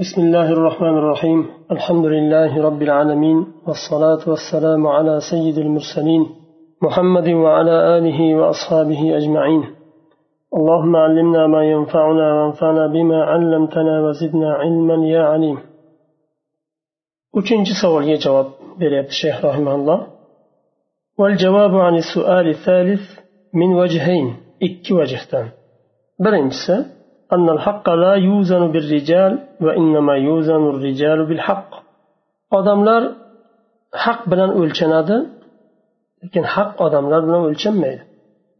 بسم الله الرحمن الرحيم الحمد لله رب العالمين والصلاة والسلام على سيد المرسلين محمد وعلى آله وأصحابه أجمعين اللهم علمنا ما ينفعنا وانفعنا بما علمتنا وزدنا علما يا عليم uchinchi savolga javob beryapti shayx rahimalloh والجواب عن السؤال الثالث من وجهين ikki vajhdan birinchisi أن الحق لا يوزن بالرجال وإنما يوزن الرجال بالحق odamlar haq bilan o'lchanadi lekin haq odamlar bilan o'lchanmaydi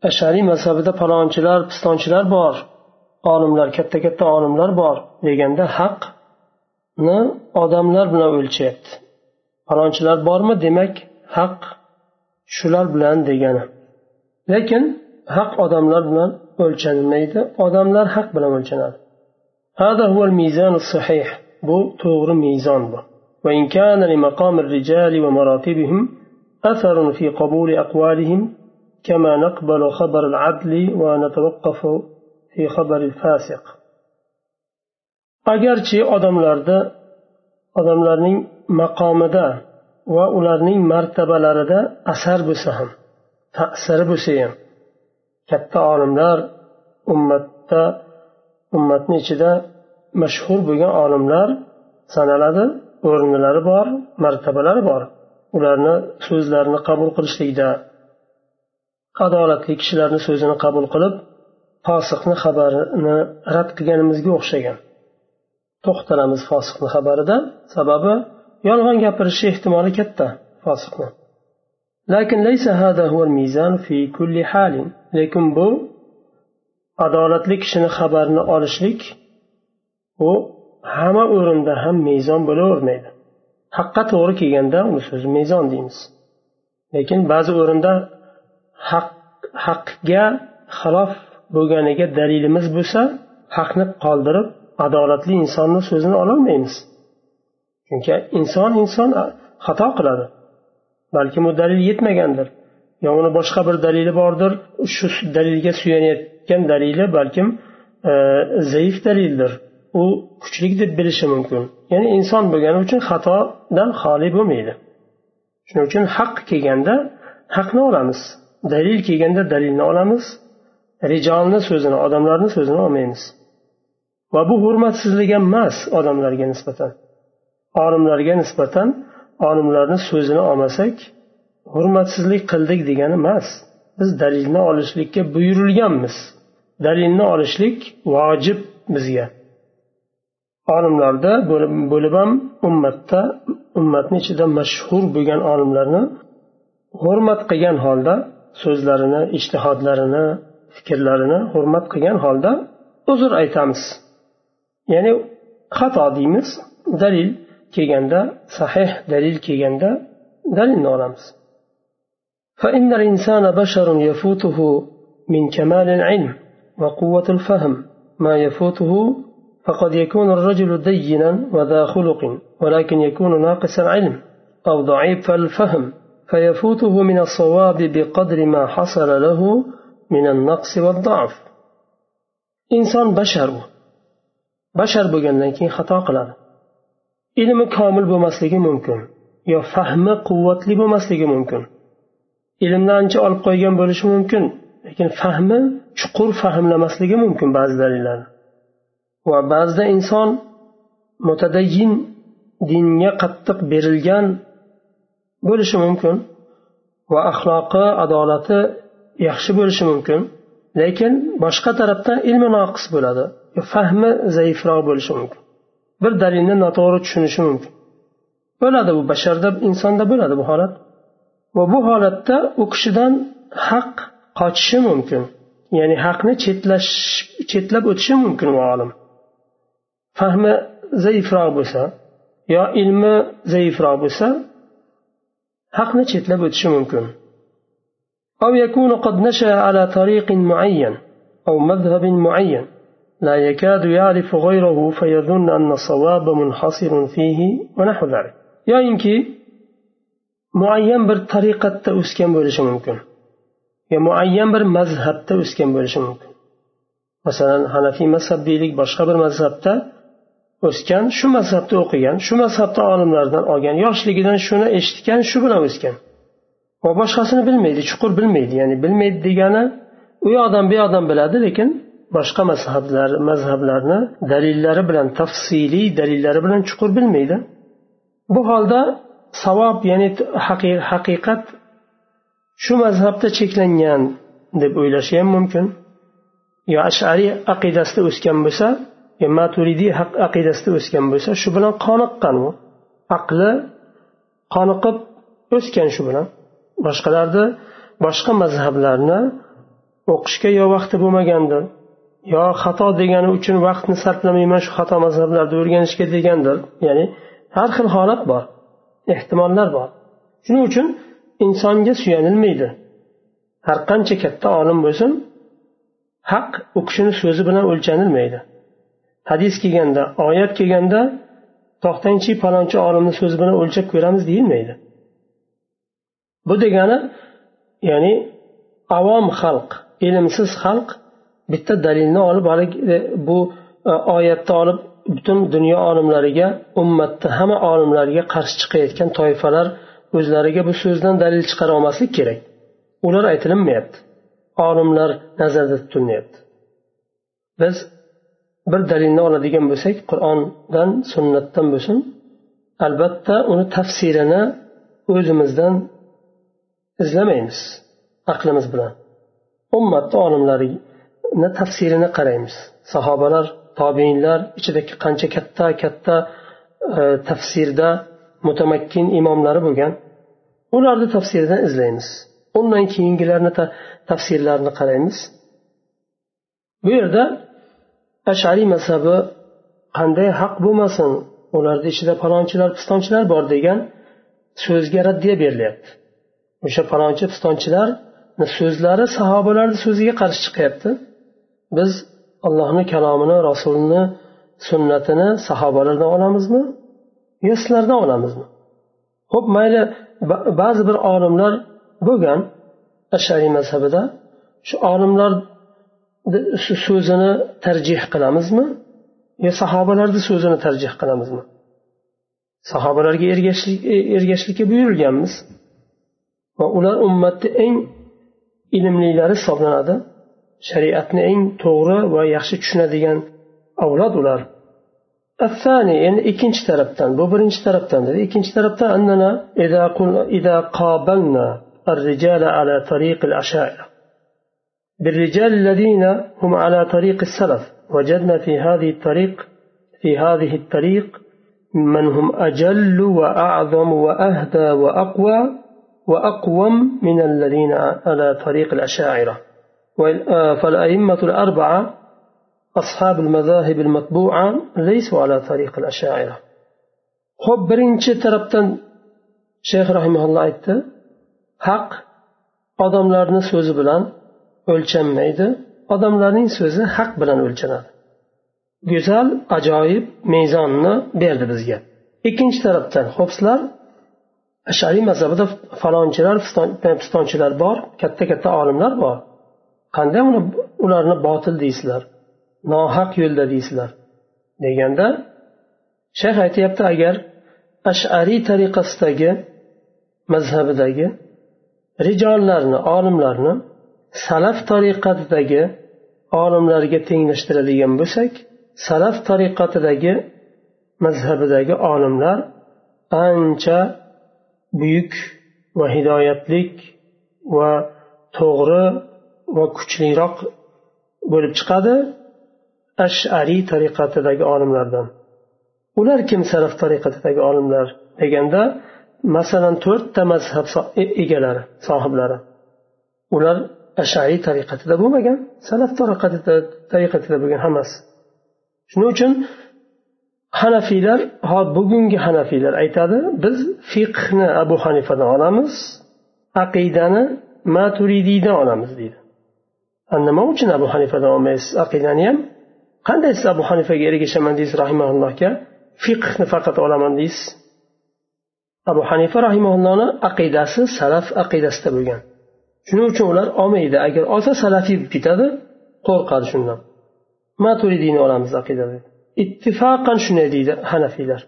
ashariy mazhabida palonchilar pistonchilar bor olimlar katta katta olimlar bor deganda haqni odamlar bilan o'lchyapti palonchilar bormi demak haq shular bilan degani lekin haq odamlar bilan o'lchanmaydi odamlar haq bilan o'lchanadi هذا هو الميزان الصحيح bu to'g'ri mezon bu وإن كان لمقام الرجال ومراتبهم أثر في قبول أقوالهم كما نقبل خبر العدل ونتوقف في خبر الفاسق agarchi odamlarda odamlarning maqomida va ularning martabalarida asar bo'lsa ham ta'siri bo'lsa ham katta olimlar ummatda ummatni ichida mashhur bo'lgan olimlar sanaladi o'rinlari bor martabalari bor. Ularni so'zlarini qabul qilishlikda adolatli kishilarni so'zini qabul qilib fosiqni xabarini rad qilganimizga o'xshagan. To'xtalamiz fosiqni xabarida. Sababi yolg'on gapirishi ehtimoli katta fosiqni. Lekin hada huwa mizan fi kulli halin. Lekin bu adolatli kishini xabarini olishlik u hamma o'rinda ham mezon bo'lavermaydi. Haqqa to'g'ri kelganda uni so'zi mezon deymiz. Lekin ba'zi o'rinda haq haqga xilof bo'lganiga dalilimiz bo'lsa haqni qoldirib adolatli insonni so'zini ololmaymiz. Chunki inson inson xato qiladi. Balkim u dalil yetmagandir. Yo uni boshqa bir dalili bordir. Shu dalilga suyanayotgan dalili balkim e, zaif dalildir. U kuchli deb bilishi mumkin. Ya'ni inson bo'lgani uchun xatodan xoli bo'lmaydi. Shuning uchun haq kelganda haqni olamiz. Dalil kelganda dalilni olamiz. Rijolni so'zini odamlarni so'zini olmaymiz. Va bu hurmatsizlik ham emas odamlarga nisbatan. Olimlarga nisbatan olimlarni so'zini olmasak hurmatsizlik qildik degani emas. Biz dalilni olishlikka buyurilganmiz. Dalilni olishlik vojib bizga olimlarda bo'lib ham ummatda ummatni ichida mashhur bo'lgan olimlarni hurmat qilgan holda so'zlarini ishtihodlarini fikrlarini hurmat qilgan holda uzr aytamiz. Ya'ni xato deymiz. Dalil kelganda sahih dalil kelganda dalilni olamiz. فإن الإنسان بشر يفوته من كمال العلم وقوة الفهم. ما يفوته فقد يكون الرجل دينا وذا خلق ولكن يكون ناقص العلم أو ضعيف الفهم. فيفوته من الصواب بقدر ما حصل له من النقص والضعف. إنسان بشر bashar bo'lgandan keyin xato qiladi ilmi komil bo'lmasligi mumkin yo fahmi quvvatli mumkin ilmni ancha olib qo'ygan bo'lishi mumkin lekin fahmi chuqur fahmlamasligi mumkin ba'zi dalillarni va ba'zida inson mutadayyin dinga qattiq berilgan bo'lishi mumkin va axloqi adolati yaxshi bo'lishi mumkin lekin boshqa tarafdan ilmi noqis bo'ladi fahmi zaifroq bo'lishi mumkin. Bir dalilni noto'g'ri tushunishi mumkin. Bo'ladi bu basharda insonda bo'ladi bu holat. Va bu holatda u kishidan haq qochishi mumkin ya'ni haqni chetlash chetlab o'tishi mumkin u olim fahmi zaifroq bo'lsa yo ilmi zaifroq bo'lsa haqni chetlab o'tishi mumkin أو يكون قد نشأ على طريق معين أو مذهب معين لا يكاد يعرف غيره فيظن أن الصواب منحصر فيه ونحو ذلك yoyinki muayyan bir tariqatda o'sgan bo'lishi mumkin. Yo muayyan bir mazhabda o'sgan bo'lishi mumkin. Masalan hanafiy mazhab deylik boshqa bir mazhabda o'sgan shu mazhabda o'qigan shu mazhabda olimlardan olgan yoshligidan shuni eshitgan shu bilan o'sgan. Va boshqasini bilmaydi chuqur bilmaydi. Ya'ni bilmaydi degani u yoqdan bu yoqdan biladi lekin boshqa mazhablar mazhablarni dalillari bilan tafsiliy dalillari bilan chuqur bilmaydi. Bu holda savob ya'ni haqiqat shu mazhabda cheklangan deb o'ylashi ham mumkin. Yo ashariy aqidasida o'sgan bo'lsa yo maturidiy aqidasida o'sgan bo'lsa shu bilan qoniqqan u. Aqli qoniqib o'sgan shu bilan. Boshqalarni boshqa mazhablarni o'qishga yo vaqti bo'lmagandir yo xato degani uchun vaqtni sarflamayman shu xato mazhablarni o'rganishga degandir. Ya'ni har xil holat bor. Ehtimollar bor. Shuning uchun insonga suyanilmaydi. Har qancha katta olim bo'lsin haq u kishini so'zi bilan o'lchanilmaydi. Hadis kelganda oyat kelganda to'xtangchi palonchi olimni so'zi bilan o'lchab ko'ramiz deyilmaydi. Bu degani ya'ni avom xalq ilmsiz xalq bitta dalilni olib haligi e, bu e, oyatni olib butun dunyo olimlariga ummatni hamma olimlarga qarshi chiqayotgan toifalar o'zlariga bu so'zdan dalil chiqara olmaslik kerak. Ular aytilinmayapti. Olimlar nazarda tutilmayapti biz bir dalilni oladigan bo'lsak qur'ondan sunnatdan bo'lsin albatta uni tafsirini o'zimizdan izlamaymiz aqlimiz bilan. Ummatni olimlarini tafsirini qaraymiz. Sahobalar tobeinlar ichidagi qancha katta katta e, tafsirda mutamakkin imomlari bo'lgan. Ularni tafsiridan izlaymiz. Undan keyingilarni tafsirlarini qaraymiz. Bu yerda ashariy mazhabi qanday haq bo'lmasin ularni ichida palonchilar pistonchilar bor degan so'zga raddiya berilyapti. O'sha palonchi pistonchilarni so'zlari sahobalarni so'ziga qarshi chiqyapti. Biz allohni kalomini rasulini sunnatini sahobalardan olamizmi? Yo sizlardan olamizmi? Ho'p mayli ba'zi bir olimlar bo'lgan ashariy mazhabida shu olimlar so'zini tarjih qilamizmi? Yo sahobalarni so'zini tarjih qilamizmi? Sahobalarga e, ergashishlikka buyurilganmiz va ular ummatni eng ilmlilari hisoblanadi. Shariatni eng to'g'ri va yaxshi tushunadigan avlod ular. يعني ikkinchi tarafdan bu birinchi tarafdan dedi. Ikkinchi أننا إذا إذا قابلنا الرجال على طريق الأشاعرة بالرجال الذين هم على طريق السلف وجدنا في هذه الطريق في هذه الطريق من هم أجل وأعظم وأهدى وأقوى وأقوم من الذين على طريق الأشاعرة فالأئمة الأربعة أصحاب المذاهب المطبوعة ليسوا على طريق الأشاعرة خب برينشي تربتن شيخ رحمه الله aytdi haq odamlarni so'zi bilan o'lchanmaydi odamlarning so'zi haq bilan o'lchanadi go'zal ajoyib mezonni berdi bizga ikkinchi tarafdan ho'p sizlar ashariy mazhabida falonchilar pistonchilar bor katta katta olimlar bor qanday uni ularni botil deysizlar? Nohaq yo'lda deysizlar? Deganda shayx aytyapti agar ashariy tariqasidagi mazhabidagi rijollarni olimlarni salaf tariqatidagi olimlarga tenglashtiradigan bo'lsak salaf tariqatidagi mazhabidagi olimlar ancha buyuk va hidoyatlik va to'g'ri va kuchliroq bo'lib chiqadi ashariy tariqatidagi olimlardan. Ular kim salaf tariqatidagi olimlar deganda masalan to'rtta mazhab e, egalari sohiblari. Ular ashariy tariqatida bo'lmagan salaf tariqatida tariqatida bo'lgan hammasi. Shuning uchun hanafiylar bugungi hanafiylar aytadi biz fiqhni abu hanifadan olamiz aqidani maturidiydan olamiz deydi. Nima uchun abu hanifadan olmaysiz aqidani ham qanday siz abu hanifaga ergashaman deysiz rahimaullohga fiqhni faqat olaman deysiz? Abu hanifa rahimaullohni aqidasi salaf aqidasida bo'lgan. Shuning uchun ular olmaydi. Agar olsa salafiy bo'lib ketadi qo'rqadi shundan. Maturidiyni olamiz aqida ittifoqan shunday deydi hanafiylar.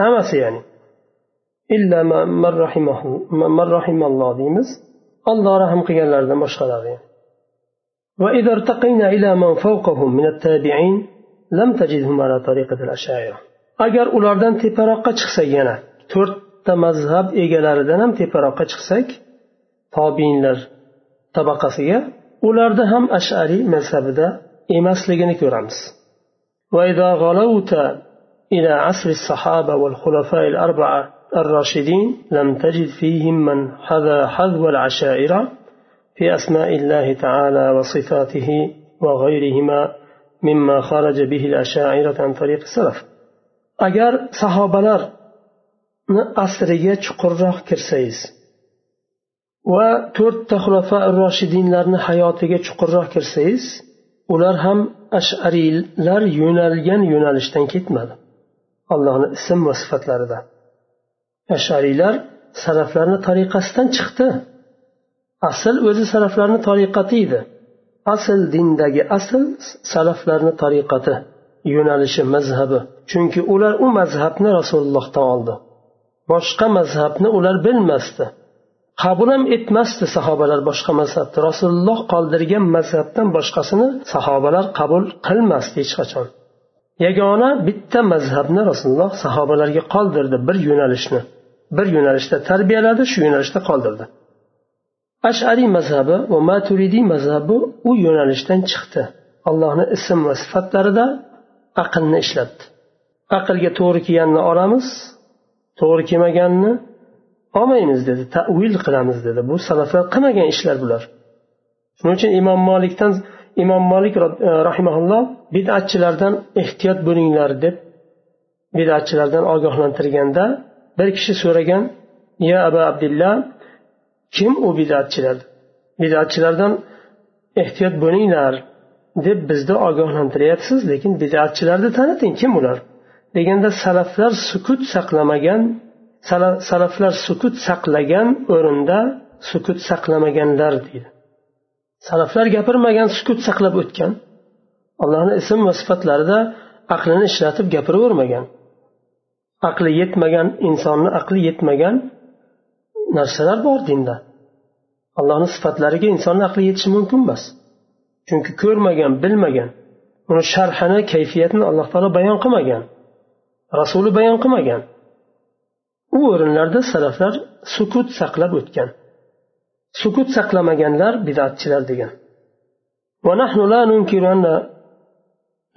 Hammasi ya'ni. Illa man rahimalloh deymiz. Olloh rahm qilganlardan boshqalari. وإذا ارتقينا إلى من فوقهم من التابعين لم تجدهم على طريقة الأشاعرة agar ulardan teparoqqa chiqsak yana to'rtta mazhab egalaridan ham teparoqqa chiqsak tobiinlar tabaqasiga ularda ham ashariy mazhabida emasligini ko'ramiz وإذا غلوت إلى عصر الصحابة والخلفاء الأربعة الراشدين لم تجد فيهم من حذا حذو العشائر في أسماء الله تعالى وصفاته وغيرهما مما خرج به الأشاعرة عن طريق السلف agar sahobalarni asriga chuqurroq kirsangiz va to'rtta xulafa roshidinlarni hayotiga chuqurroq kirsangiz ular ham ashariylar yo'nalgan yo'nalishdan ketmadi allohni ism va sifatlarida ashariylar salaflarni tariqasidan chiqdi Asl o'zi salaflarni tariqati edi. Asl dindagi asl salaflarni tariqati yo'nalishi mazhabi. Chunki ular u mazhabni rasulullohdan oldi. Boshqa mazhabni ular bilmasdi. Qabul ham etmasdi sahobalar boshqa mazhabni rasululloh qoldirgan mazhabdan boshqasini sahobalar qabul qilmasdi hech qachon. Yagona bitta mazhabni rasululloh sahobalarga qoldirdi bir yo'nalishni. Bir yo'nalishda tarbiyaladi shu yo'nalishda qoldirdi. Ashariy mazhabi va maturidiy mazhabi u yo'nalishdan chiqdi. Allohni ism va sifatlarida aqlni ishlatdi. Aqlga to'g'ri kelganini olamiz to'g'ri kelmaganini olmaymiz dedi tavil qilamiz dedi. Bu salaflar qilmagan ishlar bular. Shuning uchun imom molikdan imom molik e, rahimaulloh bidatchilardan ehtiyot bo'linglar deb bidatchilardan ogohlantirganda bir kishi so'ragan ya abu abdillah kim u bidatchilar? Bidatchilardan ehtiyot bo'linglar deb bizni ogohlantiryapsiz lekin bidatchilarni taniting kim ular? Deganda salaflar sukut saqlamagan salaflar sukut saqlagan o'rinda sukut saqlamaganlar deydi. Salaflar gapirmagan sukut saqlab o'tgan allohni ism va sifatlarida aqlini ishlatib gapiravermagan. Aqli yetmagan insonni aqli yetmagan narsalar bor dinda allohni sifatlariga insonni aqli yetishi mumkin emas chunki ko'rmagan bilmagan uni sharhini kayfiyatini alloh taolo bayon qilmagan rasuli bayon qilmagan u o'rinlarda salaflar sukut saqlab o'tgan sukut saqlamaganlar bidatchilar degan ونحن لا ننكر أن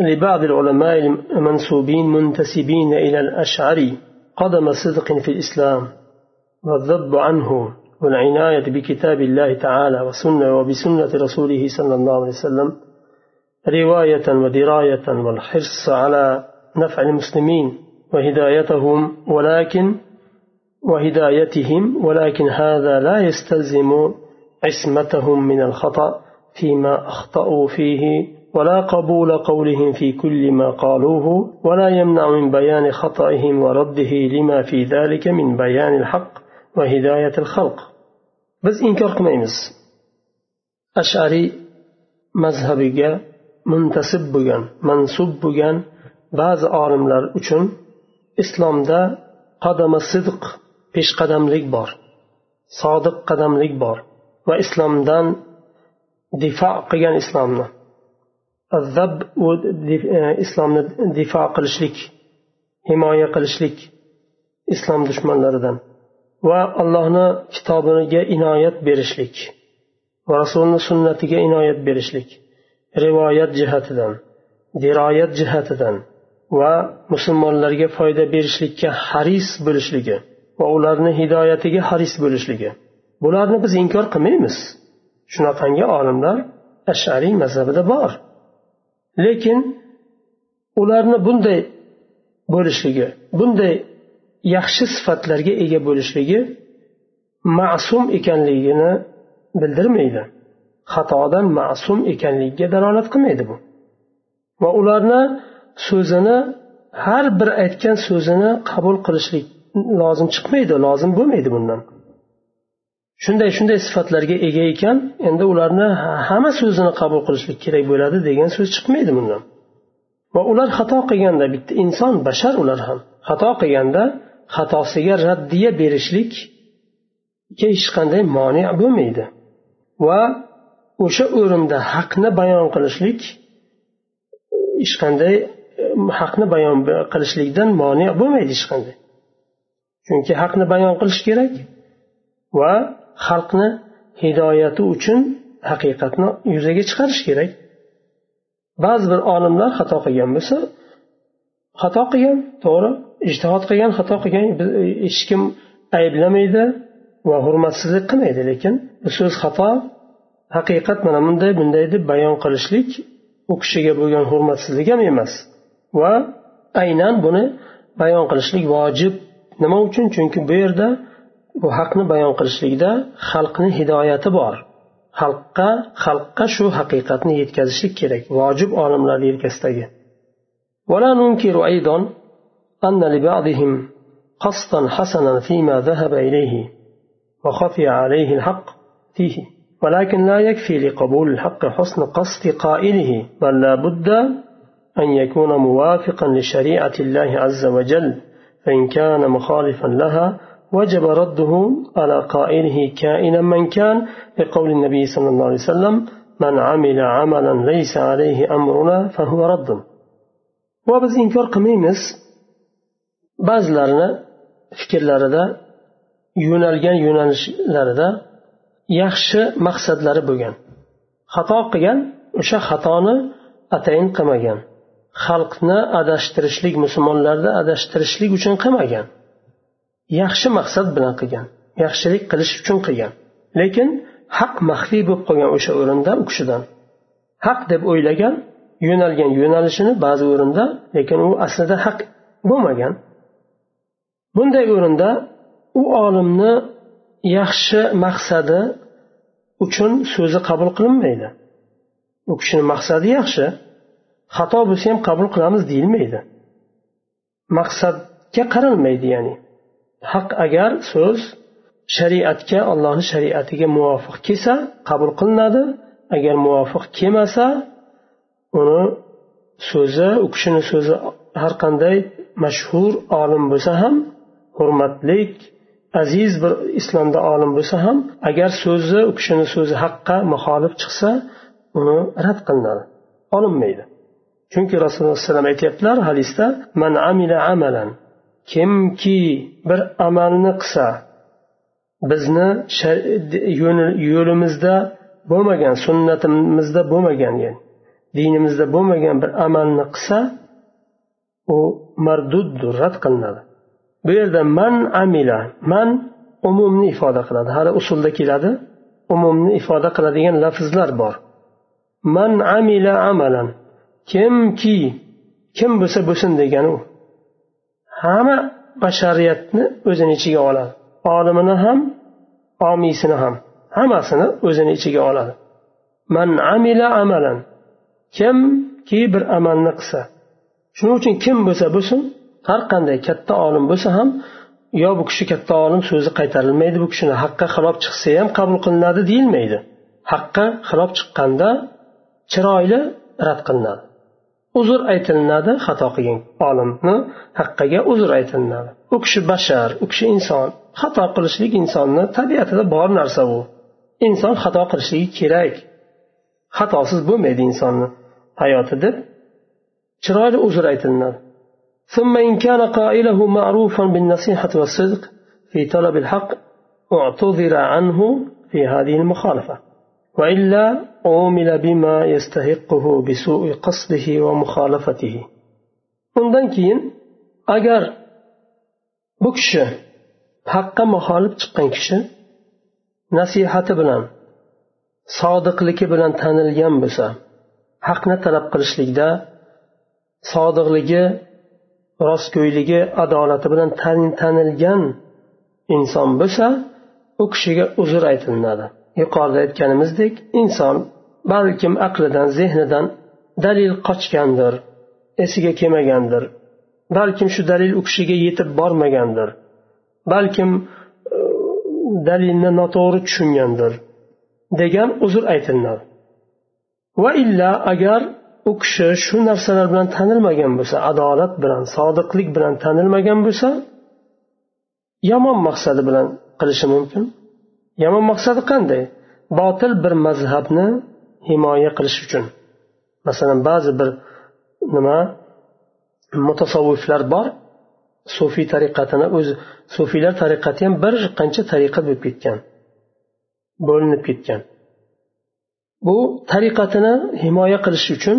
لبعض العلماء المنسوبين منتسبين إلى الأشعري قدم صدق في الإسلام والذب عنه والعناية بكتاب الله تعالى وسنة وبسنة رسوله صلى الله عليه وسلم رواية ودراية والحرص على نفع المسلمين وهدايتهم ولكن وهدايتهم ولكن هذا لا يستلزم عصمتهم من الخطأ فيما أخطأوا فيه ولا قبول قولهم في كل ما قالوه ولا يمنع من بيان خطئهم ورده لما في ذلك من بيان الحق va hidoyatil xalq. Biz inkor qilmaymiz. Ashariy mazhabiga muntasib bo'lgan mansub bo'lgan ba'zi olimlar uchun islomda qadama sidq peshqadamlik bor sodiq qadamlik bor va islomdan difo qilgan islomni azab e, islomni difo qilishlik himoya qilishlik islom dushmanlaridan. Va allohni kitobiga inoyat berishlik va rasulni sunnatiga inoyat berishlik rivoyat jihatidan diroyat jihatidan va musulmonlarga foyda berishlikka haris bo'lishligi va ularni hidoyatiga haris bo'lishligi. Bularni biz inkor qilmaymiz. Shunaqangi olimlar ashariy mazhabida bor. Lekin ularni bunday bo'lishligi bunday yaxshi sifatlarga ega bo'lishligi ma'sum ekanligini bildirmaydi. Xatodan ma'sum ekanligiga dalolat qilmaydi bu. Va ularni so'zini har bir aytgan so'zini qabul qilishlik lozim chiqmaydi lozim bo'lmaydi bundan. Shunday shunday sifatlarga ega ekan endi ularni hamma so'zini qabul qilishlik kerak bo'ladi degan so'z chiqmaydi bundan. Va ular xato qilganda bitta inson bashar ular ham xato qilganda xatosiga raddiya berishlikka hech qanday moni bo'lmaydi. Va o'sha o'rinda haqni bayon qilishlik hech qanday haqni bayon qilishlikdan moni bo'lmaydi hech qanday. Chunki haqni bayon qilish kerak va xalqni hidoyati uchun haqiqatni yuzaga chiqarish kerak. Ba'zi bir olimlar xato qilgan bo'lsa xato qilgan to'g'ri. ijtihod qilgan xato qilgan e, hech kim ayblamaydi va hurmatsizlik qilmaydi lekin bu so'z xato haqiqat mana bunday bunday deb bayon qilishlik u kishiga bo'lgan hurmatsizlik ham emas va aynan buni bayon qilishlik vojib nima uchun? Chunki bu yerda bu haqni bayon qilishlikda xalqni hidoyati bor. Xalqqa xalqqa shu haqiqatni yetkazishlik kerak vojib olimlar yelkasidagi. أن لبعضهم قصدا حسنا فيما ذهب إليه وخفي عليه الحق فيه. ولكن لا يكفي لقبول الحق حسن قصد قائله بل لا بد أن يكون موافقا لشريعة الله عز وجل فإن كان مخالفا لها وجب رده على قائله كائنا من كان لقول النبي صلى الله عليه وسلم من عمل عملا ليس عليه أمرنا فهو رد. وبز إنكار قميمس ba'zilarini fikrlarida yo'nalgan yo'nalishlarida yaxshi maqsadlari bo'lgan. Xato qilgan o'sha xatoni atayin qilmagan. Xalqni adashtirishlik musulmonlarni adashtirishlik uchun qilmagan. Yaxshi maqsad bilan qilgan yaxshilik qilish uchun qilgan. Lekin haq maxfiy bo'lib qolgan o'sha o'rinda u kishidan. Haq deb o'ylagan yo'nalgan yo'nalishini ba'zi o'rinda lekin u aslida haq bo'lmagan. Bunday o'rinda u olimni yaxshi maqsadi uchun so'zi qabul qilinmaydi. U kishini maqsadi yaxshi xato bo'lsa ham qabul qilamiz deyilmaydi. Maqsadga qaralmaydi ya'ni haq agar so'z shariatga allohni shariatiga muvofiq kelsa qabul qilinadi. Agar muvofiq kelmasa uni so'zi u kishini so'zi har qanday mashhur olim bo'lsa ham hurmatlik aziz bir islomda olim bo'lsa ham agar so'zi u kishini so'zi haqqa muxolif chiqsa uni rad qilinadi olinmaydi. Chunki rasululloh alayhi vasallam aytyaptilar hadisda man amila amalan kimki bir amalni qilsa bizni yo'limizda bo'lmagan sunnatimizda bo'lmagan yani dinimizda bo'lmagan bir amalni qilsa u marduddur rad qilinadi. Bu yerda man amila man umumni ifoda qiladi. Hali usulda keladi umumni ifoda qiladigan lafzlar bor. Man amila amalan. Kimki kim bo'lsa bo'lsin degani u. Hamma bashariyatni o'zini ichiga oladi. Olimini ham omiysini ham hammasini o'zini ichiga oladi. Man amila amalan. Kimki bir amalni qilsa shuning uchun kim bo'lsa bo'lsin har qanday katta olim bo'lsa ham yo bu kishi katta olim so'zi qaytarilmaydi bu kishini haqqa xilof chiqsa ham qabul qilinadi deyilmaydi. Haqqa xilof chiqqanda chiroyli rad qilinadi. Uzr aytilinadi xato qilgan olimni haqqiga uzr aytilinadi. U kishi bashar u kishi inson. Xato qilishlik insonni tabiatida bor narsa bu. Inson xato qilishligi kerak. Xatosiz bo'lmaydi insonni hayoti deb chiroyli uzr aytilinadi. ثم إن كان قائله معروفا بالنصيحة والصدق في طلب الحق اعتذر عنه في هذه المخالفة وإلا عومل بما يستحقه بسوء قصده ومخالفته undan keyin agar bu kishi haqqa muxolif chiqqan kishi nasihati bilan sodiqligi bilan tanilgan bo'lsa haqni talab qilishlikda sodiqligi rostgo'yligi adolati bilan tanilgan inson bo'lsa u kishiga uzr aytilinadi. Yuqorida aytganimizdek inson balkim aqlidan zehnidan dalil qochgandir esiga kelmagandir. Balkim shu dalil u kishiga yetib bormagandir. Balkim e, dalilni noto'g'ri tushungandir degan uzr aytilinadi. Va illa agar u kishi shu narsalar bilan tanilmagan bo'lsa adolat bilan sodiqlik bilan tanilmagan bo'lsa yomon maqsadi bilan qilishi mumkin. Yomon maqsadi qanday? Botil bir mazhabni himoya qilish uchun. Masalan ba'zi bir nima mutasavviflar bor sufiy tariqatini o'zi sufiylar tariqati ham bir qancha tariqa bo'lib ketgan bo'linib ketgan. Bu tariqatini himoya qilish uchun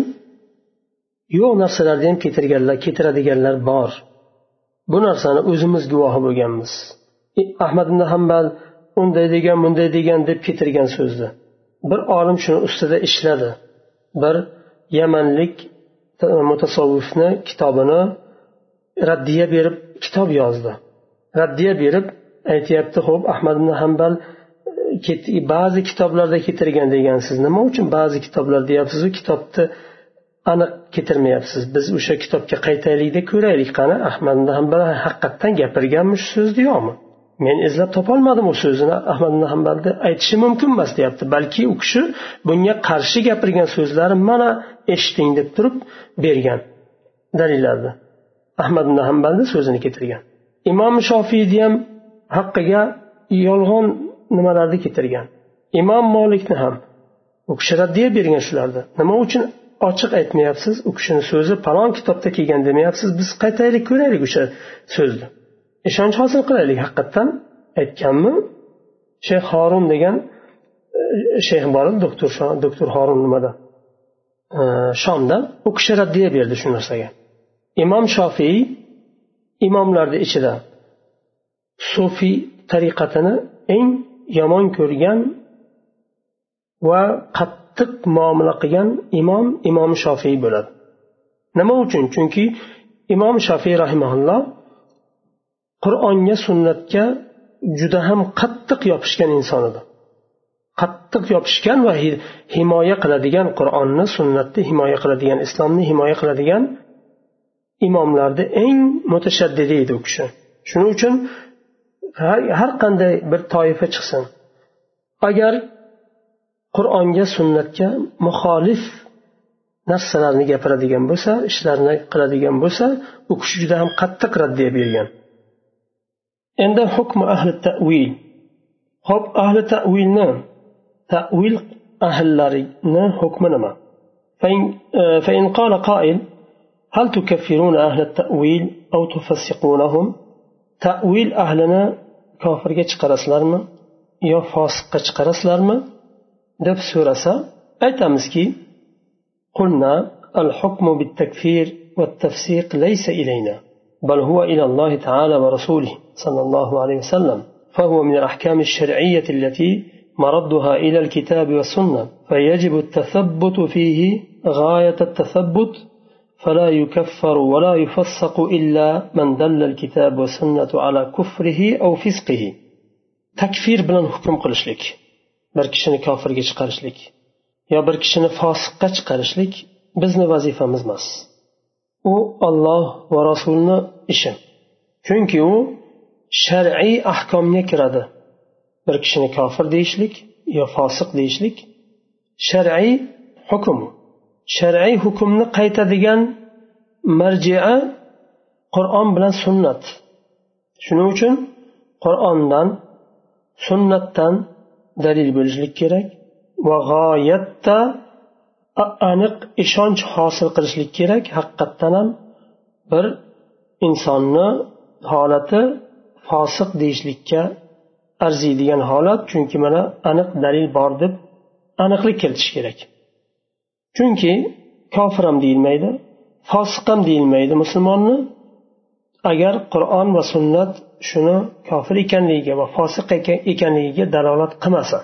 yo'q narsalarni ham keltirganlar keltiradiganlar bor. Bu narsani o'zimiz guvohi bo'lganmiz. E, ahmad ibn hambal unday degan bunday degan deb keltirgan so'zni bir olim shuni ustida ishladi. Bir yamanlik mutasavvifni kitobini raddiya berib kitob yozdi. Raddiya berib aytyapti ho'p ahmad ibn hambal e, ba'zi kitoblarda keltirgan degansiz. Nima uchun ba'zi kitoblar deyapsizu kitobni aniq keltirmayapsiz. Biz o'sha kitobga qaytaylikda ko'raylik. Qani ahmad ibn hambal haqiqatdan gapirganmi shu so'zni yo'qmi men izlab topolmadim u so'zini. Ahmad ibn hambalni aytishi mumkin emas deyapti. Balki u kishi bunga qarshi gapirgan so'zlari mana eshiting deb turib bergan dalillarni ahmad ibn hambalni so'zini keltirgan. Imom shofiyni ham haqqiga yolg'on nimalarni keltirgan? Imom molikni ham u kishi raddiya bergan shularni. Nima uchun ochiq aytmayapsiz u kishini so'zi palon kitobda kelgan demayapsiz biz qaytaylik ko'raylik o'sha so'zni. Ishonch hosil qilaylik haqiqatdan aytganmi? Shayx horun degan e, shayx bor edi doktor doktor horun nimada? E, Shomda u kishi raddiya berdi shu narsaga. Imom shofiy imomlarni ichida sufiy tariqatini eng yomon ko'rgan va qattiq muomala qilgan imom imom shofiy bo'ladi. Nima uchun? Chunki imom shofiy rahimaulloh qur'onga sunnatga juda ham qattiq yopishgan inson edi. Qattiq yopishgan va himoya qiladigan qur'onni sunnatni himoya qiladigan islomni himoya qiladigan imomlarni eng mutashaddidi edi u kishi. Shuning uchun har qanday bir toifa chiqsin. Agar qur'onga sunnatga muxolif narsalarni gapiradigan bo'lsa ishlarni qiladigan bo'lsa u kishi juda ham qattiq raddiya bergan endi hukmi ahli tavil hop ahli tavilni tavil ahllarini hukmi nima فإن قال قائل هل تكفرون أهل التأويل أو تفسقونهم تأويل أهلنا كافر chiqarasizlarmi yo fosiqqa chiqarasizlarmi Deb so'rasa aytamizki قلنا الحكم بالتكفير والتفسيق ليس إلينا بل هو إلى الله تعالى ورسوله صلى الله عليه وسلم فهو من الأحكام الشرعية التي مردها إلى الكتاب والسنة فيجب التثبت فيه غاية التثبت فلا يكفر ولا يفسق إلا من دل الكتاب والسنة على كفره أو فسقه تكفير بلن حكم قلشلك bir kishini kofirga chiqarishlik yo bir kishini fosiqqa chiqarishlik bizni vazifamiz emas. U olloh va rasulni ishi. Chunki u shar'iy ahkomga kiradi. Bir kishini kofir deyishlik yo fosiq deyishlik shar'iy hukm. Shar'iy hukmni qaytadigan marjia qur'on bilan sunnat. Shuning uchun qur'ondan sunnatdan dalil bo'lishlik kerak. Va g'oyatda aniq ishonch hosil qilishlik kerak. Haqiqatdan ham bir insonni holati fosiq deyishlikka arziydigan holat. Chunki mana aniq dalil bor deb aniqlik kiritish kerak. Chunki kofir ham deyilmaydi fosiq ham deyilmaydi musulmonni. Agar qur'on va sunnat shuni kofir ekanligiga va fosiq ekanligiga dalolat qilmasa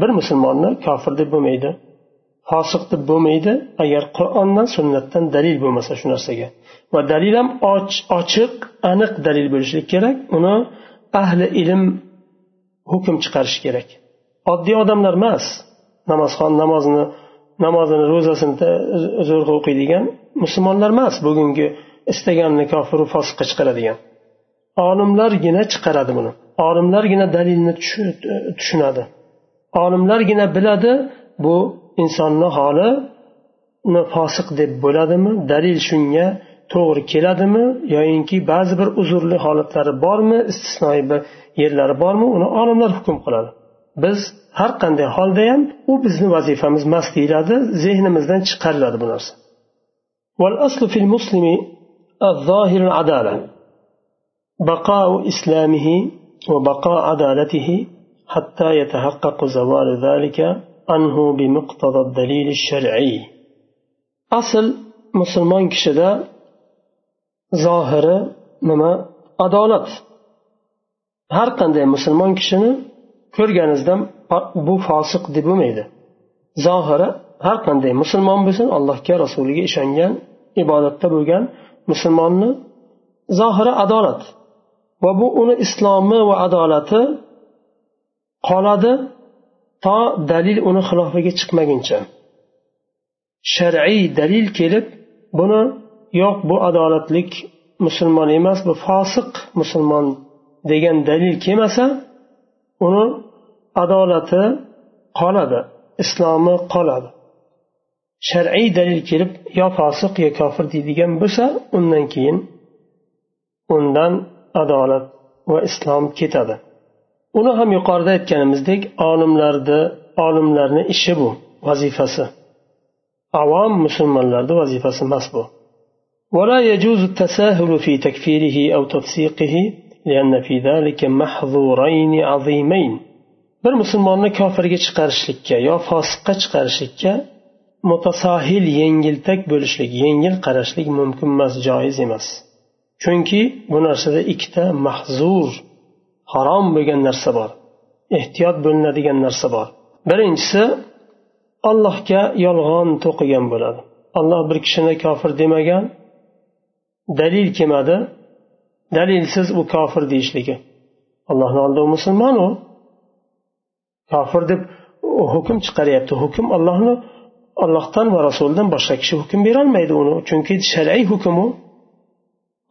bir musulmonni kofir deb bo'lmaydi fosiq deb bo'lmaydi agar qur'ondan sunnatdan dalil bo'lmasa shu narsaga. Va dalil ham ochiq aniq dalil bo'lishi kerak uni ahli ilm hukm chiqarishi kerak. Oddiy odamlar emas namozxon namozni namozini ro'zasini zo'rg'a o'qiydigan musulmonlar emas bugungi istaganini kofiru fosiqqa chiqaradigan olimlargina chiqaradi buni olimlargina dalilni tushunadi olimlargina biladi bu insonni holi fosiq deb bo'ladimi dalil shunga to'g'ri keladimi yoyinki ba'zi bir uzrli holatlari bormi istisnoiy bir yerlari bormi uni olimlar hukm qiladi biz har qanday holda ham u bizni vazifamiz emas deyiladi zehnimizdan chiqariladi bu narsa والأصل في المسلم الظاهر العدالة بقاء إسلامه وبقاء عدالته حتى يتحقق زوال ذلك عنه بمقتضى الدليل الشرعي أصل مسلمان كشدا zohiri nima adolat har qanday musulmon kishini ko'rganingizda bu fosiq deb bo'lmaydi zohiri har qanday musulmon bo'lsin allohga rasuliga ishongan ibodatda bo'lgan musulmonni zohiri adolat va bu uni islomi va adolati qoladi to dalil uni xilofiga chiqmaguncha. Shar'iy dalil kelib buni yo'q bu adolatlik musulmon emas bu fosiq musulmon degan dalil kelmasa uni adolati qoladi islomi qoladi. shar'iy dalil kelib yo fosiq yo kofir deydigan bo'lsa undan keyin undan adolat va islom ketadi uni ham yuqorida aytganimizdek olimlarni olimlarni ishi bu vazifasi avom musulmonlarni vazifasi emas bu ولا يجوز التساهل في تكفيره أو تفسيقه لأن في ذلك محظورين عظيمين bir musulmonni kofirga chiqarishlikka yo fosiqqa chiqarishlikka mutasohil yengiltak bo'lishlik yengil qarashlik mumkin emas joiz emas. Chunki bu narsada ikkita mahzur harom bo'lgan narsa bor ehtiyot bo'linadigan narsa bor. Birinchisi allohga yolg'on to'qigan bo'ladi. Alloh bir kishini kofir demagan dalil kelmadi. Dalilsiz u kofir deyishligi. Allohni oldida u musulmon u. Kofir deb hukm chiqaryapti. Hukm allohni allohdan va rasulidan boshqa kishi hukm berolmaydi uni. Chunki shar'iy hukm u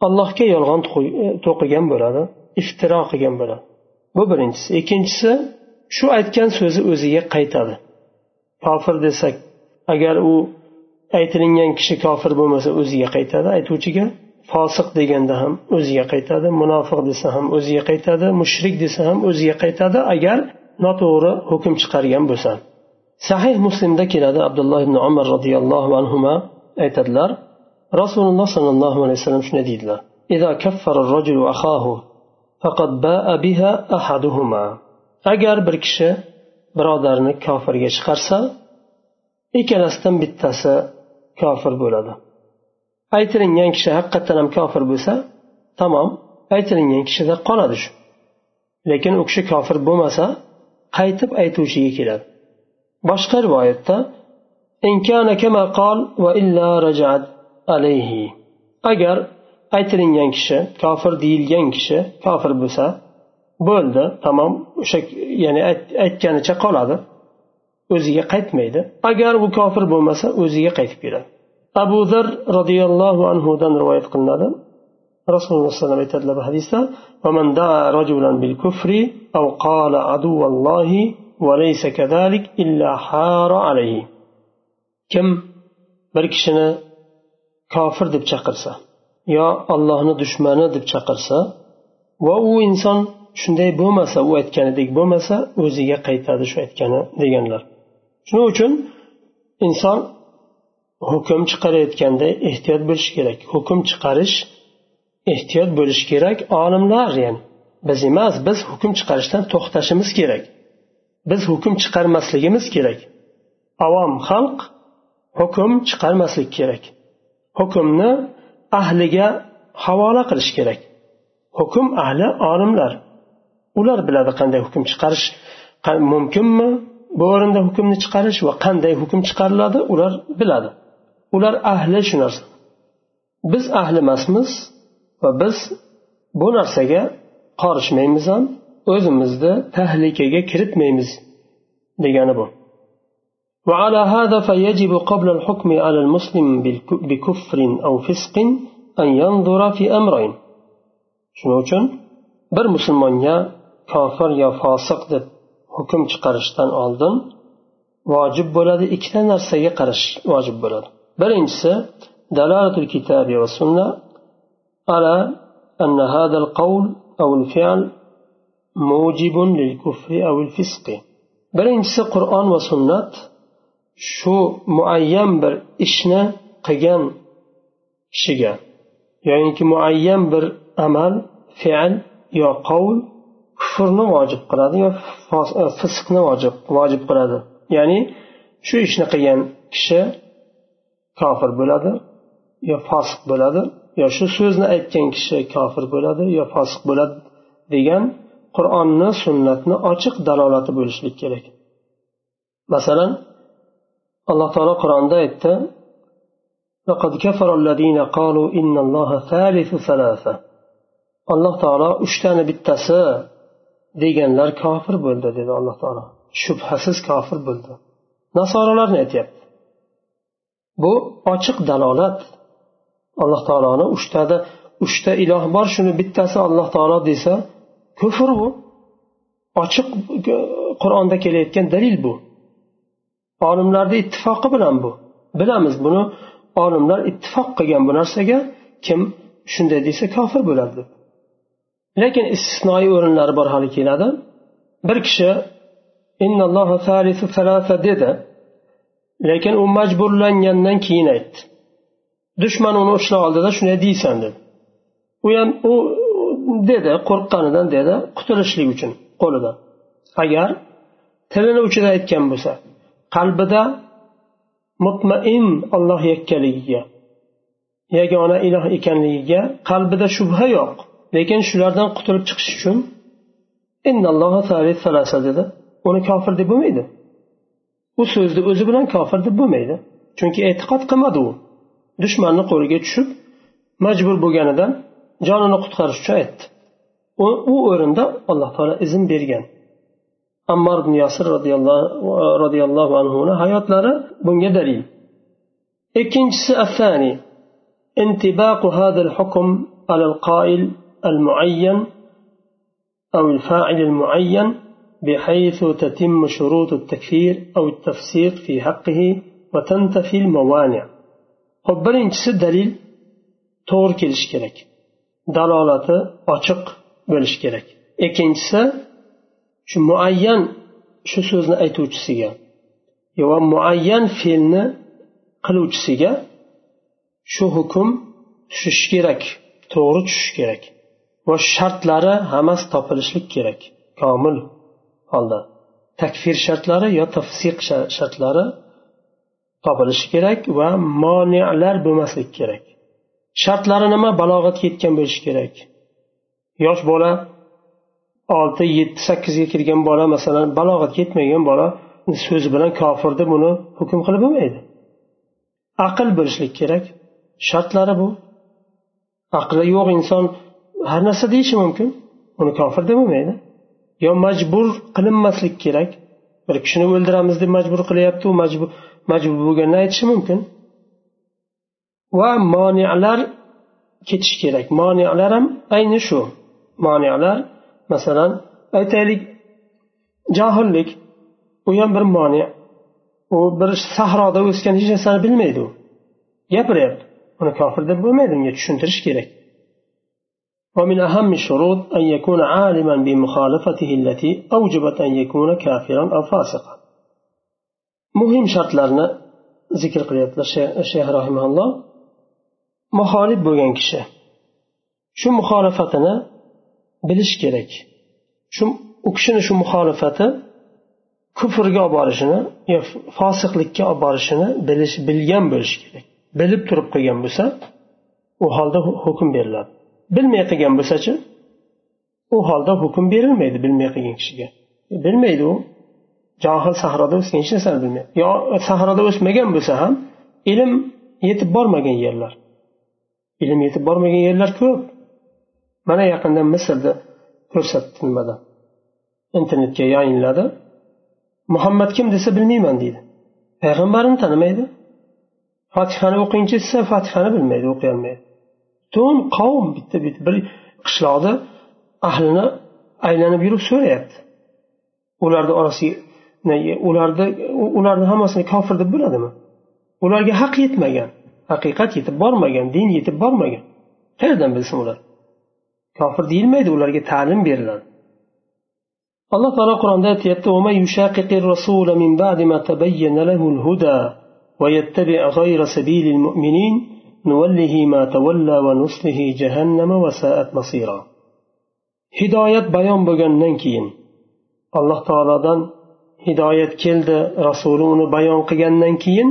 allohga yolg'on e, to'qigan bo'ladi iftiro qilgan bo'ladi. Bu birinchisi. Ikkinchisi shu aytgan so'zi o'ziga qaytadi. Kofir desak agar u aytilingan kishi kofir bo'lmasa o'ziga qaytadi. Aytuvchiga fosiq deganda ham o'ziga qaytadi munofiq desa ham o'ziga qaytadi mushrik desa ham o'ziga qaytadi agar noto'g'ri hukm chiqargan bo'lsa. sahih muslimda keladi abdulloh ibn umar roziyallohu anhu aytadilar rasululloh sollallohu alayhi vasallam shunday deydilar agar bir kishi birodarini kofirga chiqarsa ikkalasidan bittasi kofir bo'ladi. Aytilingan kishi haqiqatdan ham kofir bo'lsa tamom aytilingan kishida qoladi shu. Lekin u kishi kofir bo'lmasa qaytib aytuvchiga keladi. Boshqa rivoyatda agar aytilingan kishi kofir deyilgan kishi kofir bo'lsa bo'ldi tamom o'sha ya'ni aytganicha qoladi o'ziga qaytmaydi. Agar u kofir bo'lmasa o'ziga qaytib keladi. Abu zar roziyallohu anhudan rivoyat qilinadi. Rasululloh alayhi vasallam aytadilar bu hadisda kim bir kishini kofir deb chaqirsa yo allohni dushmani deb chaqirsa va u inson shunday bo'lmasa u aytganidek bo'lmasa o'ziga qaytadi shu aytgani deganlar. Shuning uchun inson hukm chiqarayotganda ehtiyot bo'lishi kerak. Hukm chiqarish ehtiyot bo'lishi kerak olimlar ya'ni biz emas biz hukm chiqarishdan to'xtashimiz kerak. Biz hukm chiqarmasligimiz kerak. Avom xalq hukm chiqarmaslik kerak. Hukmni ahliga havola qilish kerak. Hukm ahli olimlar. Ular biladi qanday hukm chiqarish mumkinmi? Bu o'rinda hukmni chiqarish va qanday hukm chiqariladi ular biladi. Ular ahli shu narsa. Biz ahli emasmiz va biz bu narsaga qorishmaymiz ham o'zimizni tahlikaga kiritmaymiz degani bu وعلى هذا فيجب قبل الحكم على المسلم بكفر أو فسق أن ينظر في أمرين shuning uchun bir musulmonga kofir yo fosiq deb hukm chiqarishdan oldin vojib bo'ladi ikkita narsaga qarash vojib bo'ladi birinchisi دلالة الكتاب والسنة على أن هذا القول أو الفعل birinchisi qur'on va sunnat. Shu muayyan bir ishni qilgan kishiga yoyinki muayyan bir amal fe'l yo qovul kufrni vojib qiladi yo e, fisqni vojib vojib qiladi. Ya'ni shu ishni qilgan kishi kofir bo'ladi yo fosiq bo'ladi yo shu so'zni aytgan kishi kofir bo'ladi yo fosiq bo'ladi degan qur'onni sunnatni ochiq dalolati bo'lishlik kerak masalan alloh taolo qur'onda aytdi لقد كفر الذين قالوا إن الله ثالث ثلاثة alloh taolo uchtani bittasi deganlar kofir bo'ldi dedi alloh taolo shubhasiz kofir bo'ldi nasoralarni aytyapti bu ochiq dalolat alloh taoloni uchtada uchta iloh bor shuni bittasi alloh taolo desa kufr bu. Ochiq qur'onda kelayotgan dalil bu. Olimlarni ittifoqi bilan bu. Bilamiz buni. Olimlar ittifoq qilgan bu narsaga kim shunday desa kofir bo'ladi deb lekin istisnoiy o'rinlari bor hali keladi. Bir kishi dedi. Lekin u majburlangandan keyin aytdi. Dushman uni ushlab oldida shunday deysan dedi. U ham u dedi qo'rqqanidan dedi qutulishlik uchun qo'lidan agar tilini uchida aytgan bo'lsa qalbida mutmain olloh yakkaligiga yagona iloh ekanligiga qalbida shubha yo'q. Lekin shulardan qutulib chiqish uchun dedi. Uni kofir deb bo'lmaydi. U so'zni o'zi bilan kofir deb bo'lmaydi. Chunki e'tiqod qilmadi u. Dushmanni qo'liga tushib majbur bo'lganidan jonini qutqarish uchun aytdi u o'rinda alloh taolo izn bergan ammor ibn yasir roziyallohu anhuni hayotlari bunga dalil ikkinchisi الثاني انطباق هذا الحكم على القائل المعين أو الفاعل المعين بحيث تتم شروط التكفير أو التفسيق في حقه وتنتفي الموانع hop birinchisi dalil to'g'ri kelishi kerak dalolati ochiq bo'lishi kerak. Ikkinchisi shu muayyan shu so'zni aytuvchisiga va muayyan fe'lni qiluvchisiga shu hukm tushishi kerak to'g'ri tushishi kerak va shartlari hammasi topilishlik kerak komil holda. Takfir shartlari yo tafsiq shartlari topilishi kerak va moniyalar bo'lmasligi kerak. Shartlari nima? Balog'atga yetgan bo'lishi kerak. Yosh bola olti yetti sakkizga kirgan bola masalan balog'atga yetmagan bola so'zi bilan kofir deb uni hukm qilib bo'lmaydi. Aql bo'lishlik kerak. Shartlari bu. Aqli yo'q inson har narsa deyishi mumkin. Uni kofir deb bo'lmaydi. Yo majbur qilinmaslik kerak. Bir kishini o'ldiramiz deb majbur qilyapti u majbur majbur bo'lganini aytishi mumkin. va moniyalar ketishi kerak moniyalar ham ayni shu moniyalar masalan aytaylik johillik u ham bir moni u bir sahroda o'sgan hech narsani bilmaydi u gapiryapti uni kofir deb bo'lmaydi unga tushuntirish kerak ومن أهم الشروط أن يكون عالما بمخالفته التي أوجبت أن يكون كافرا أو فاسقا muhim shartlarni zikr qilyaptilar shayx rahimaulloh muxolif bo'lgan kishi shu muxolifatini bilish kerak. Shu u kishini shu muxolifati kufrga olib borishini yo fosiqlikka olib borishini bilish bilgan bo'lishi kerak. Bilib turib qilgan bo'lsa u holda hukm beriladi. Bilmay qilgan bo'lsachi u holda hukm berilmaydi bilmay qilgan kishiga. Bilmaydi u. Johil sahroda o'sgan hech narsani bilmaydi yo sahroda o'smagan bo'lsa ham ilm yetib bormagan yerlar. Ilm yetib bormagan yerlar ko'p. Mana yaqinda misrda ko'rsatdi nimada internetga yayinladi. Muhammad kim desa bilmayman deydi. Payg'ambarni tanimaydi. Fatihani o'qingchi desa fatihani bilmaydi o'qiy olmaydi butun qavm bitta bitta bir qishloqda ahlini aylanib yurib so'rayapti. Ularni orasiga ularni ularni hammasini kofir deb bo'ladimi? Ularga haq yetmagan. Haqiqat yetib bormagan din yetib bormagan qayerdan bilsin ular kofir deyilmaydi ularga ta'lim beriladi alloh taolo qur'onda aytyapti ويتبع غير سبيل المؤمنين نوله ما تولى ونصله جهنم وساءت مصيرا hidoyat bayon bo'lgandan keyin alloh taolodan hidoyat keldi rasuli uni bayon qilgandan keyin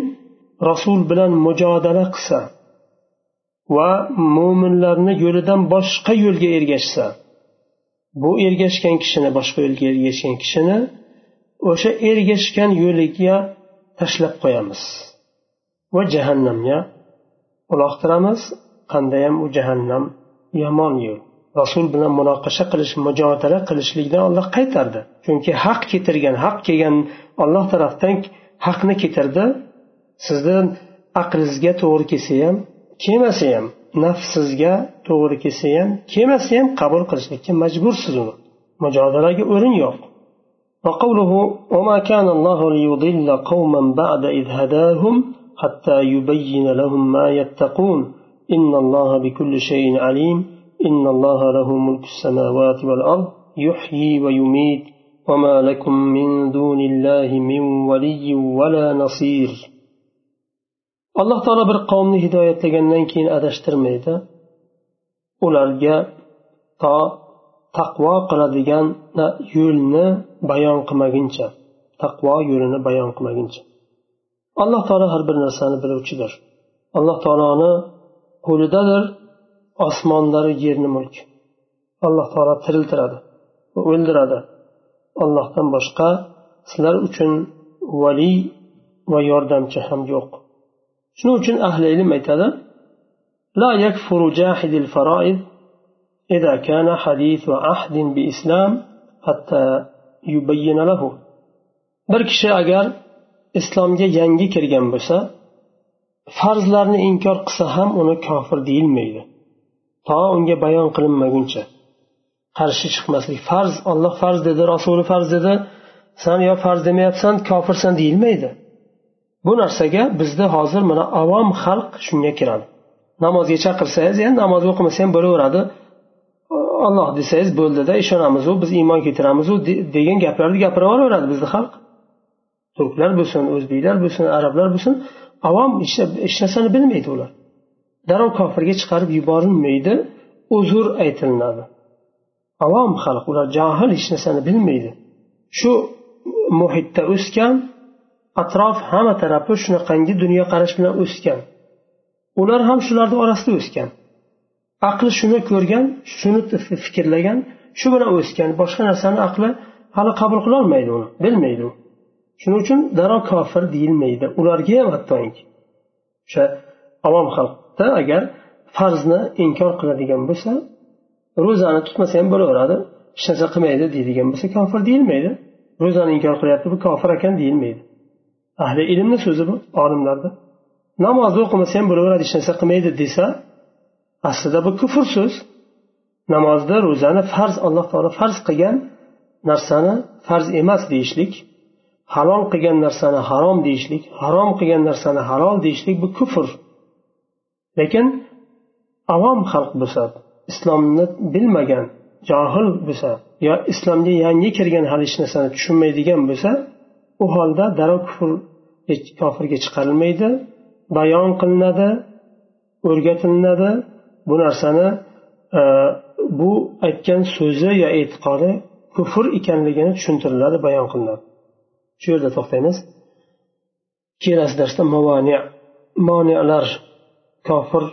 rasul bilan mujodala qilsa va mo'minlarni yo'lidan boshqa yo'lga ergashsa bu ergashgan kishini boshqa yo'lga ergashgan kishini o'sha ergashgan yo'liga tashlab qo'yamiz va jahannamga uloqtiramiz qandayam u jahannam? Yomon yo'l. Rasul bilan munoqasha qilish mujodala qilishlikdan olloh qaytardi. Chunki haq keltirgan haq kelgan olloh tarafdan haqni keltirdi sizni aqlingizga to'g'ri kelsa ham kelmasa ham nafsizga to'g'ri kelsa ham kelmasa ham qabul qilishlikka majbursiz uni. Mujodalaga o'rin yo'q. وقوله وما كان الله ليضل قوما بعد إذ هداهم حتى يبين لهم ما يتقون إن الله بكل شيء عليم إن الله له ملك السماوات والأرض يحيي ويميت وما لكم من دون الله من ولي ولا نصير alloh taolo bir qavmni hidoyatlagandan keyin adashtirmaydi. Ularga to taqvo qiladigan yo'lni bayon qilmaguncha taqvo yo'lini bayon qilmaguncha. Alloh taolo har bir narsani biluvchidir. Alloh taoloni qo'lidadir osmonlari yerni mulk. Alloh taolo tiriltiradi va o'ldiradi. Allohdan boshqa sizlar uchun valiy va yordamchi ham yo'q. shuning uchun ahli ilm aytadi لا يكفر جاحد الفرائض إذا كان حديث عهد بإسلام حتى يبين له bir kishi agar islomga yangi kirgan bo'lsa farzlarni inkor qilsa ham uni kofir deyilmaydi to unga bayon qilinmaguncha qarshi chiqmaslik farz olloh farz dedi rasuli farz dedi san yo farz demayapsan kofirsan deyilmaydi Bu narsaga bizda hozir mana avom xalq shunga kiradi. Namozga chaqirsangiz endi namoz o'qimasa ham bo'laveradi. Olloh desangiz bo'ldida ishonamizu biz iymon keltiramizu degan gaplarni gapirib yuboraveradi bizni xalq. Turklar bo'lsin o'zbeklar bo'lsin arablar bo'lsin avom hech narsani bilmaydi ular. Darrov kofirga chiqarib yuborilmaydi uzr aytilinadi. Avom xalq ular johil hech narsani bilmaydi. Shu muhitda o'sgan atrof hamma tarafi shunaqangi dunyoqarash bilan o'sgan. Ular ham shularni orasida o'sgan. Aqli shuni ko'rgan shuni fikrlagan shu bilan o'sgan. Boshqa narsani aqli hali qabul qilolmaydi uni bilmaydi u. Shuning uchun darrov kofir deyilmaydi. Ularga ham hattoki. O'sha avom xalqda agar farzni inkor qiladigan bo'lsa ro'zani tutmasa ham bo'laveradi hech narsa qilmaydi deydigan bo'lsa kofir deyilmaydi. Ro'zani inkor qilyapti bu kofir ekan deyilmaydi. Ahli ilmni so'zi bu olimlarni namozni o'qimasa ham bo'laveradi hech narsa qilmaydi desa aslida bu kufr so'z. Namozni ro'zani farz alloh taolo farz qilgan narsani farz emas deyishlik halol qilgan narsani harom deyishlik harom qilgan narsani halol deyishlik bu kufr. Lekin avom xalq bo'lsa islomni bilmagan johil bo'lsa yo islomga yangi kirgan hali hech narsani tushunmaydigan bo'lsa u holda darrov kufr kofirga chiqarilmaydi. Bayon qilinadi o'rgatilinadi bu narsani e, bu aytgan so'zi yo e'tiqodi kufr ekanligini tushuntiriladi bayon qilinadi. Shu yerda to'xtaymiz. Kelasi darsda mavani moniyalar kofir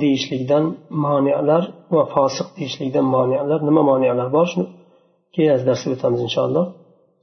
deyishlikdan moniyalar va fosiq deyishlikdan moniyalar nima moniyalar bor? Shuni kelasi darsda o'tamiz inshaalloh.